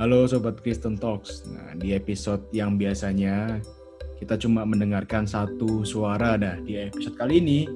Halo Sobat Kristen Talks. Nah, di episode yang biasanya kita cuma mendengarkan satu suara. Nah, di episode kali ini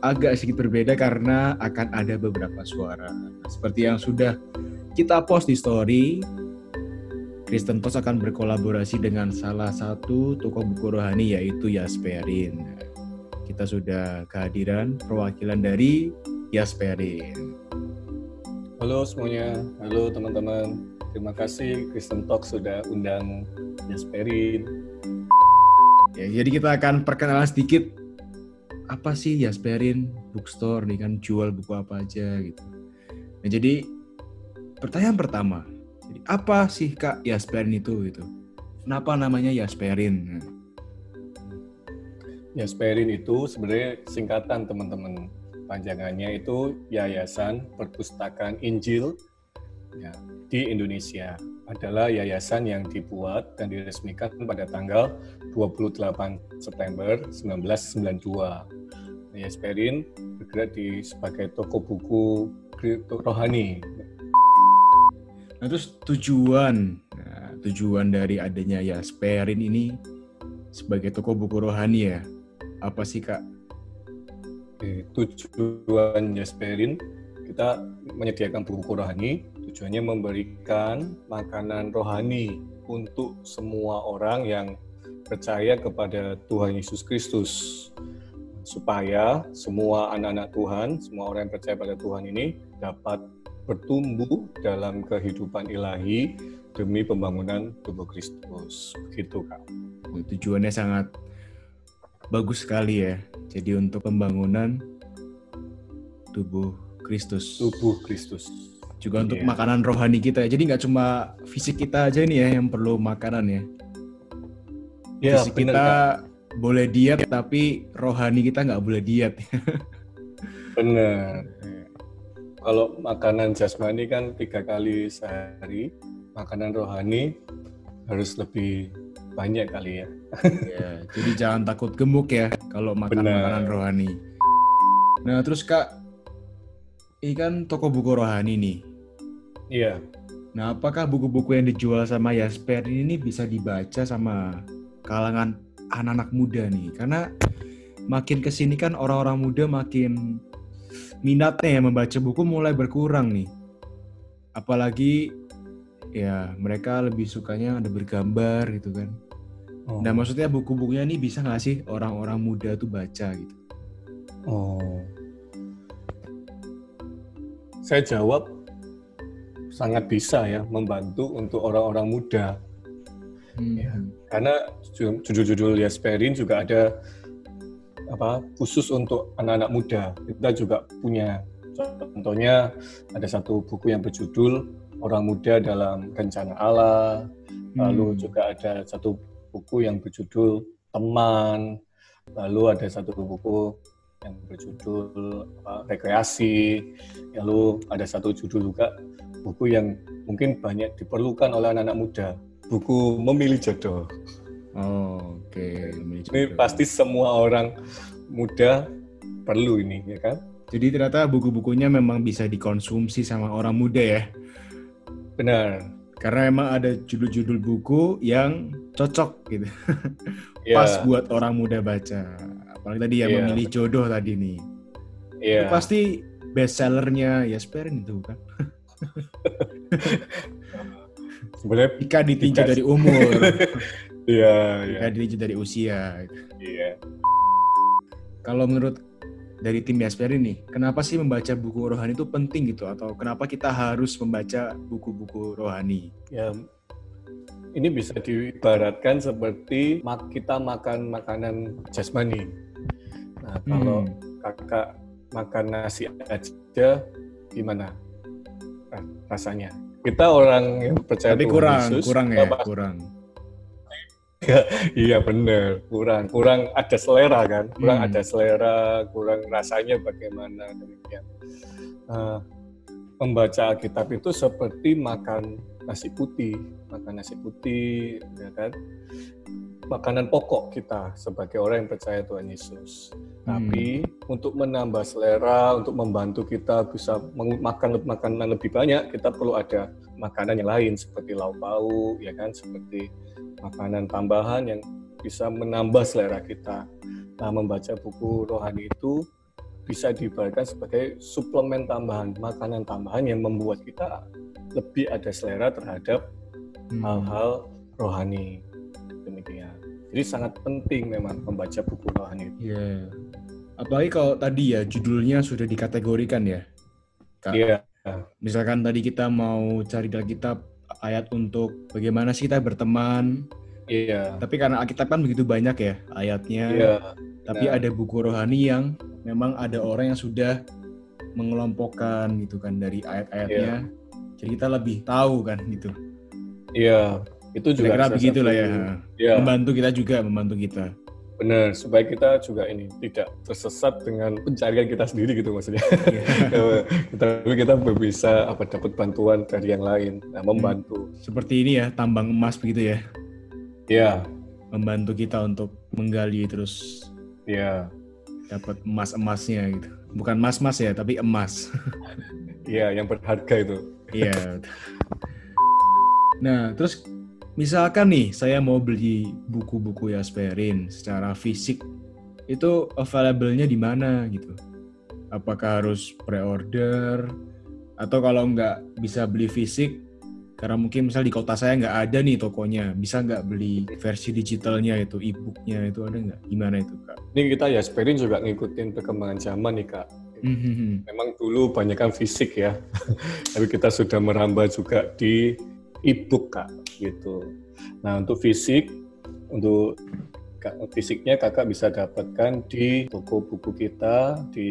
agak sedikit berbeda karena akan ada beberapa suara. Nah, seperti yang sudah kita post di story, Kristen Talks akan berkolaborasi dengan salah satu toko buku rohani yaitu Yasperin. Kita sudah kehadiran perwakilan dari Yasperin. Halo semuanya, halo teman-teman. Terima kasih Kristen Talk sudah undang Yasperin. Ya, jadi kita akan perkenalan sedikit apa sih Yasperin Bookstore nih kan jual buku apa aja gitu. Nah, jadi pertanyaan pertama, jadi apa sih Kak Yasperin itu gitu? Kenapa namanya Yasperin? Nah, Yasperin itu sebenarnya singkatan teman-teman. Panjangannya itu Yayasan Perpustakaan Injil ya, di Indonesia. Adalah yayasan yang dibuat dan diresmikan pada tanggal 28 September 1992. Yasperin bergerak di sebagai toko buku rohani. Nah, terus tujuan, nah, tujuan dari adanya Yasperin ini sebagai toko buku rohani ya, apa sih kak? Tujuan Yasperin kita menyediakan buku rohani. Tujuannya memberikan makanan rohani untuk semua orang yang percaya kepada Tuhan Yesus Kristus supaya semua anak-anak Tuhan, semua orang yang percaya pada Tuhan ini dapat bertumbuh dalam kehidupan ilahi demi pembangunan tubuh Kristus. Begitu, Kak. Tujuannya sangat bagus sekali ya. Jadi untuk pembangunan tubuh Kristus. Tubuh Kristus. Juga untuk yeah. makanan rohani kita. Jadi nggak cuma fisik kita aja nih ya yang perlu makanan ya. Yeah, fisik bener, kita kan? boleh diet tapi rohani kita nggak boleh diet. Bener. Kalau makanan jasmani kan tiga kali sehari, makanan rohani harus lebih banyak kali ya. ya jadi jangan takut gemuk ya kalau makan Bener. makanan rohani. Nah terus kak, ini kan toko buku rohani nih. Iya. Nah apakah buku-buku yang dijual sama Yasper ini bisa dibaca sama kalangan anak-anak muda nih? Karena makin ke sini kan orang-orang muda makin minatnya ya membaca buku mulai berkurang nih. Apalagi ya mereka lebih sukanya ada bergambar gitu kan. Oh. Nah maksudnya buku-bukunya ini bisa nggak sih orang-orang muda tuh baca gitu? Oh, saya jawab sangat bisa ya membantu untuk orang-orang muda. Hmm. Ya, karena judul-judul Yasperin juga ada apa khusus untuk anak-anak muda. Kita juga punya contohnya ada satu buku yang berjudul Orang Muda dalam Rencana Allah. Lalu hmm. juga ada satu buku yang berjudul Teman, lalu ada satu buku yang berjudul uh, Rekreasi, lalu ada satu judul juga buku yang mungkin banyak diperlukan oleh anak-anak muda, buku Memilih Jodoh. Oh, oke. Okay. Ini pasti semua orang muda perlu ini, ya kan? Jadi ternyata buku-bukunya memang bisa dikonsumsi sama orang muda ya? Benar. Karena emang ada judul-judul buku yang cocok gitu. Yeah. Pas buat orang muda baca. Apalagi tadi yang yeah. memilih jodoh tadi nih. Yeah. Itu pasti best sellernya Yasperin itu kan. Sebenarnya jika ditinjau dari umur. Iya, iya. Jika ditinjau dari usia. Iya. Kalau menurut dari tim Yasper ini, kenapa sih membaca buku rohani itu penting gitu atau kenapa kita harus membaca buku-buku rohani? Ya, ini bisa diibaratkan seperti kita makan makanan jasmani. Nah, kalau hmm. kakak makan nasi aja gimana rasanya? Kita orang yang percaya Tapi Tuhan kurang, Yesus, kurang ya, kurang. Iya bener. Kurang kurang ada selera kan? Kurang hmm. ada selera kurang rasanya bagaimana demikian. Uh, membaca Alkitab itu seperti makan nasi putih makan nasi putih ya kan makanan pokok kita sebagai orang yang percaya Tuhan Yesus hmm. tapi untuk menambah selera, untuk membantu kita bisa makan makanan lebih banyak, kita perlu ada makanan yang lain seperti lauk pauk, ya kan, seperti makanan tambahan yang bisa menambah selera kita. Nah, membaca buku rohani itu bisa diibaratkan sebagai suplemen tambahan, makanan tambahan yang membuat kita lebih ada selera terhadap hmm. hal-hal hmm. rohani. Demikian. Jadi sangat penting memang membaca buku rohani. Iya. Yeah. Apalagi kalau tadi ya judulnya sudah dikategorikan ya. Iya. Yeah. Misalkan tadi kita mau cari dalam kitab ayat untuk bagaimana sih kita berteman. Iya. Tapi karena Alkitab kan begitu banyak ya ayatnya. Iya. Tapi nah. ada buku rohani yang memang ada orang yang sudah mengelompokkan gitu kan dari ayat-ayatnya. Iya. Jadi kita lebih tahu kan gitu. Iya. Itu juga Kira-kira begitulah ya. Iya. Membantu kita juga, membantu kita. Benar, supaya kita juga ini tidak tersesat dengan pencarian kita sendiri gitu maksudnya. Yeah. Tapi kita bisa apa dapat bantuan dari yang lain, nah, membantu. Hmm. Seperti ini ya, tambang emas begitu ya. Iya. Membantu kita untuk menggali terus. Iya. Dapat emas-emasnya gitu. Bukan emas-emas ya, tapi emas. Iya, yang berharga itu. Iya. nah, terus misalkan nih saya mau beli buku-buku Yasperin secara fisik itu available-nya di mana gitu apakah harus pre-order atau kalau nggak bisa beli fisik karena mungkin misal di kota saya nggak ada nih tokonya bisa nggak beli versi digitalnya itu e-booknya itu ada nggak gimana itu kak? Ini kita ya Sperin juga ngikutin perkembangan zaman nih kak. Mm-hmm. Memang dulu banyak kan fisik ya, tapi kita sudah merambah juga di e-book kak gitu. Nah untuk fisik, untuk fisiknya kakak bisa dapatkan di toko buku kita di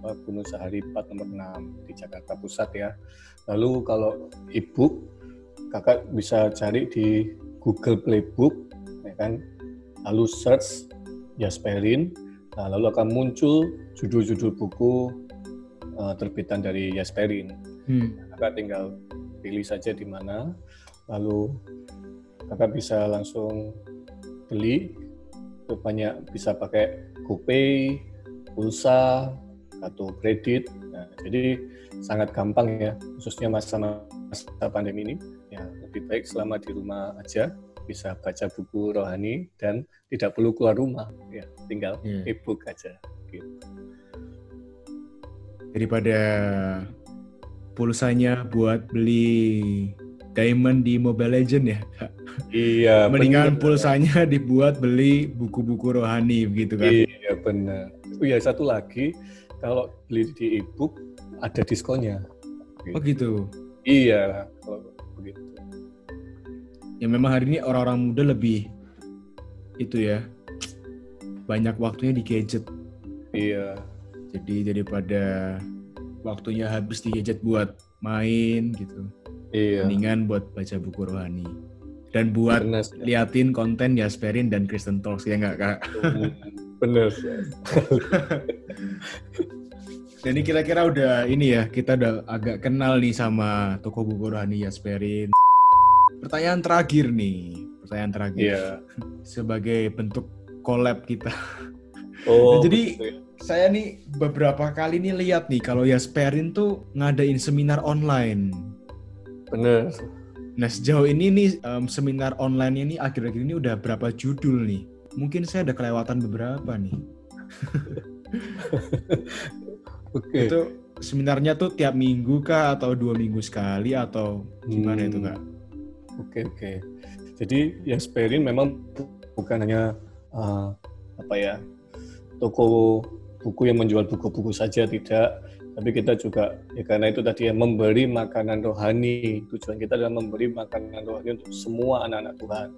apa, Gunung Sahari 4 nomor 6 di Jakarta Pusat ya. Lalu kalau e-book kakak bisa cari di Google Playbook ya kan. Lalu search Yasperin, nah, lalu akan muncul judul-judul buku uh, terbitan dari Yasperin. Hmm. Kakak tinggal pilih saja di mana, lalu kakak bisa langsung beli itu banyak bisa pakai GoPay, pulsa, atau kredit. Nah, jadi sangat gampang ya, khususnya masa-masa pandemi ini. Ya, lebih baik selama di rumah aja bisa baca buku rohani dan tidak perlu keluar rumah. Ya, tinggal hmm. e-book aja. Gitu. Daripada pulsanya buat beli diamond di Mobile Legend ya, Kak. Iya. Mendingan bener. pulsanya dibuat beli buku-buku rohani begitu kan? Iya benar. Oh iya satu lagi, kalau beli di ebook ada diskonnya. Gitu. Oh gitu. Iya kalau begitu. Ya memang hari ini orang-orang muda lebih itu ya banyak waktunya di gadget. Iya. Jadi daripada waktunya habis di gadget buat main gitu Iya. Mendingan buat baca buku rohani. Dan buat Bener, liatin konten Yasperin dan Kristen Talks ya nggak kak? Bener. Jadi kira-kira udah ini ya kita udah agak kenal nih sama toko buku rohani Yasperin. Pertanyaan terakhir nih, pertanyaan terakhir. Iya. Sebagai bentuk collab kita. Oh. Nah, jadi ya. saya nih beberapa kali nih lihat nih kalau Yasperin tuh ngadain seminar online Bener. Nah sejauh ini nih um, seminar online ini akhir-akhir ini udah berapa judul nih? Mungkin saya ada kelewatan beberapa nih. Oke. okay. Itu seminarnya tuh tiap minggu kah atau dua minggu sekali atau gimana hmm. itu kak? Oke okay, oke. Okay. Jadi ya Sperin memang bukan hanya uh, apa ya toko buku yang menjual buku-buku saja tidak tapi kita juga ya karena itu tadi ya memberi makanan rohani. Tujuan kita adalah memberi makanan rohani untuk semua anak-anak Tuhan.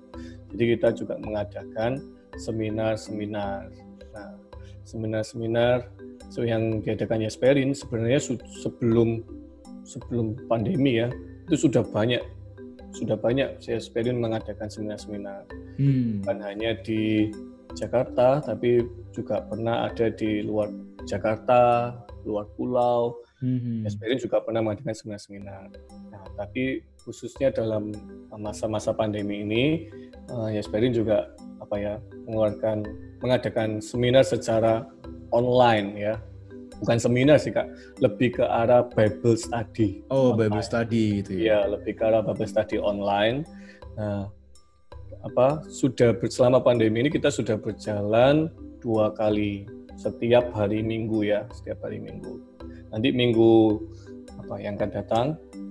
Jadi kita juga mengadakan seminar-seminar. Nah seminar-seminar so yang diadakan Yasperin sebenarnya sebelum sebelum pandemi ya itu sudah banyak. Sudah banyak Yasperin mengadakan seminar-seminar. Hmm. bukan hanya di Jakarta tapi juga pernah ada di luar Jakarta luar pulau. Mm-hmm. Esperin juga pernah mengadakan seminar-seminar. Nah, tapi khususnya dalam masa-masa pandemi ini, uh, Yasperin juga apa ya mengeluarkan mengadakan seminar secara online ya. Bukan seminar sih kak, lebih ke arah Bible study. Oh, online. Bible study itu ya? Iya, lebih ke arah Bible study online. Nah, apa sudah selama pandemi ini kita sudah berjalan dua kali setiap hari Minggu ya, setiap hari Minggu. Nanti Minggu apa yang akan datang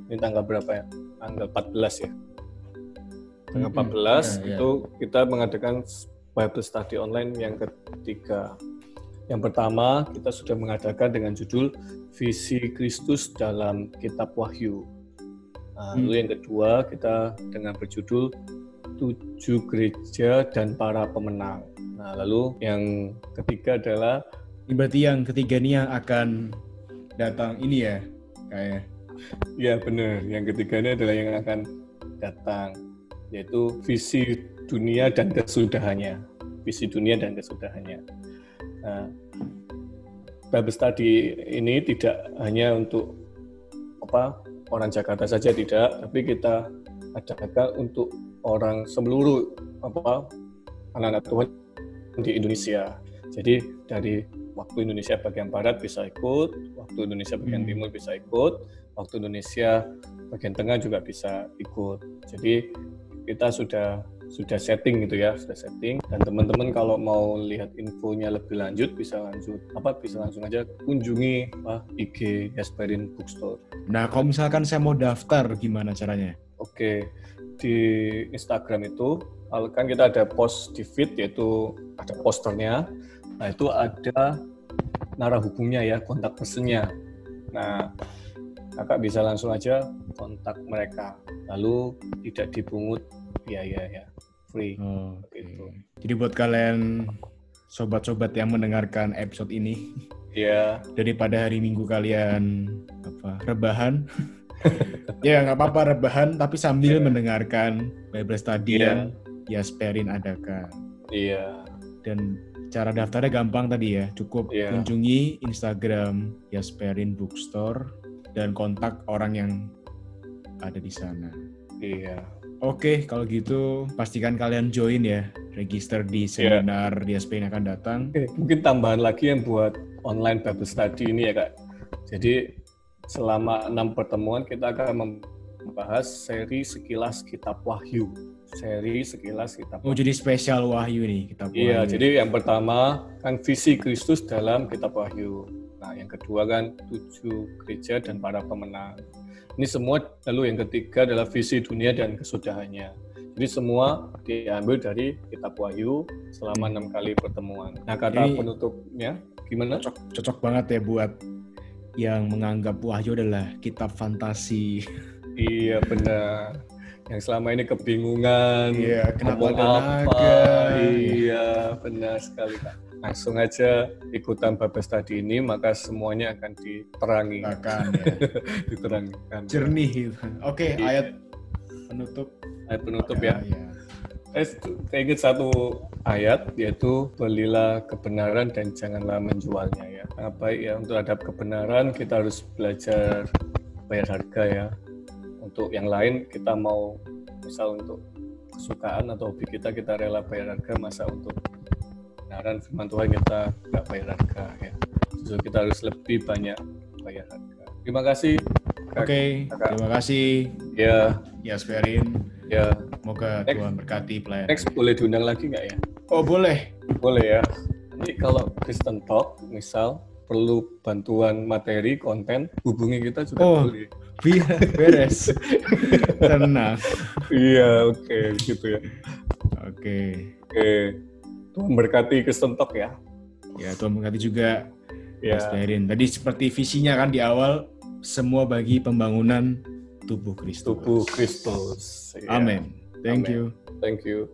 ini tanggal berapa ya? Tanggal 14 ya. Tanggal 14 mm -hmm. yeah, itu kita mengadakan Bible study online yang ketiga. Yang pertama, kita sudah mengadakan dengan judul Visi Kristus dalam Kitab Wahyu. Nah, hmm. Lalu yang kedua, kita dengan berjudul Tujuh Gereja dan Para Pemenang. Nah, lalu yang ketiga adalah berarti yang ketiga ini yang akan datang ini ya, kayak Ya benar. Yang ketiga ini adalah yang akan datang, yaitu visi dunia dan kesudahannya. Visi dunia dan kesudahannya. Nah, Bible study ini tidak hanya untuk apa orang Jakarta saja tidak, tapi kita adakan untuk orang seluruh apa anak-anak Tuhan di Indonesia. Jadi dari waktu Indonesia bagian barat bisa ikut, waktu Indonesia bagian hmm. timur bisa ikut, waktu Indonesia bagian tengah juga bisa ikut. Jadi kita sudah sudah setting gitu ya, sudah setting. Dan teman-teman kalau mau lihat infonya lebih lanjut bisa lanjut apa bisa langsung aja kunjungi apa, IG Yasperin Bookstore. Nah, kalau misalkan saya mau daftar gimana caranya? Oke, di Instagram itu kan kita ada post di feed yaitu ada posternya. Nah, itu ada narah hubungnya ya, kontak personnya. Nah, kakak bisa langsung aja kontak mereka. Lalu tidak dipungut biaya ya free. Oh, gitu jadi buat kalian sobat-sobat yang mendengarkan episode ini ya daripada hari minggu kalian apa rebahan ya nggak apa-apa rebahan tapi sambil yeah. mendengarkan Bible study yeah. yang Yasperin adakan iya dan cara daftarnya gampang tadi ya cukup yeah. kunjungi Instagram Yasperin Bookstore dan kontak orang yang ada di sana. Iya. Oke, kalau gitu pastikan kalian join ya, register di iya. seminar yeah. di SPN yang akan datang. Oke, mungkin tambahan lagi yang buat online Bible study ini ya kak. Jadi selama enam pertemuan kita akan membahas seri sekilas Kitab Wahyu. Seri sekilas Kitab. Oh, jadi spesial Wahyu nih Kitab iya, Wahyu. Iya, jadi yang pertama kan visi Kristus dalam Kitab Wahyu. Nah, yang kedua kan tujuh gereja dan para pemenang. Ini semua lalu yang ketiga adalah visi dunia dan kesudahannya. Jadi semua diambil dari kitab Wahyu selama enam kali pertemuan. Nah kata Ini penutupnya gimana? Cocok, cocok banget ya buat yang menganggap Wahyu adalah kitab fantasi. Iya benar. Yang selama ini kebingungan. Iya, kenapa ada apa? Iya, benar sekali Pak langsung aja ikutan babes tadi ini maka semuanya akan diterangi akan ya. diterangkan jernih gitu. oke okay, ayat penutup ayat penutup ya, ya. Eh, saya ingat satu ayat yaitu belilah kebenaran dan janganlah menjualnya ya. Apa ya untuk ada kebenaran kita harus belajar bayar harga ya. Untuk yang lain kita mau misal untuk kesukaan atau hobi kita kita rela bayar harga masa untuk kebenaran firman Tuhan kita nggak bayar harga ya. Justru kita harus lebih banyak bayar harga. Terima kasih. Oke, okay, terima kasih. Ya. Ya, Sperin. Ya. Semoga next, Tuhan berkati pelayan. Next boleh diundang lagi nggak ya? Oh boleh. Boleh ya. Ini kalau Kristen Talk misal perlu bantuan materi konten hubungi kita juga oh, boleh. Iya, beres. Tenang. iya, oke okay, gitu ya. Oke. Okay. Oke. Okay. Tuhan berkati Kristen Talk ya. Ya, Tuhan berkati juga ya. Mas Berin. Tadi seperti visinya kan di awal semua bagi pembangunan tubuh Kristus. Tubuh Kristus. Ya. Amin. Thank Amen. you. Thank you.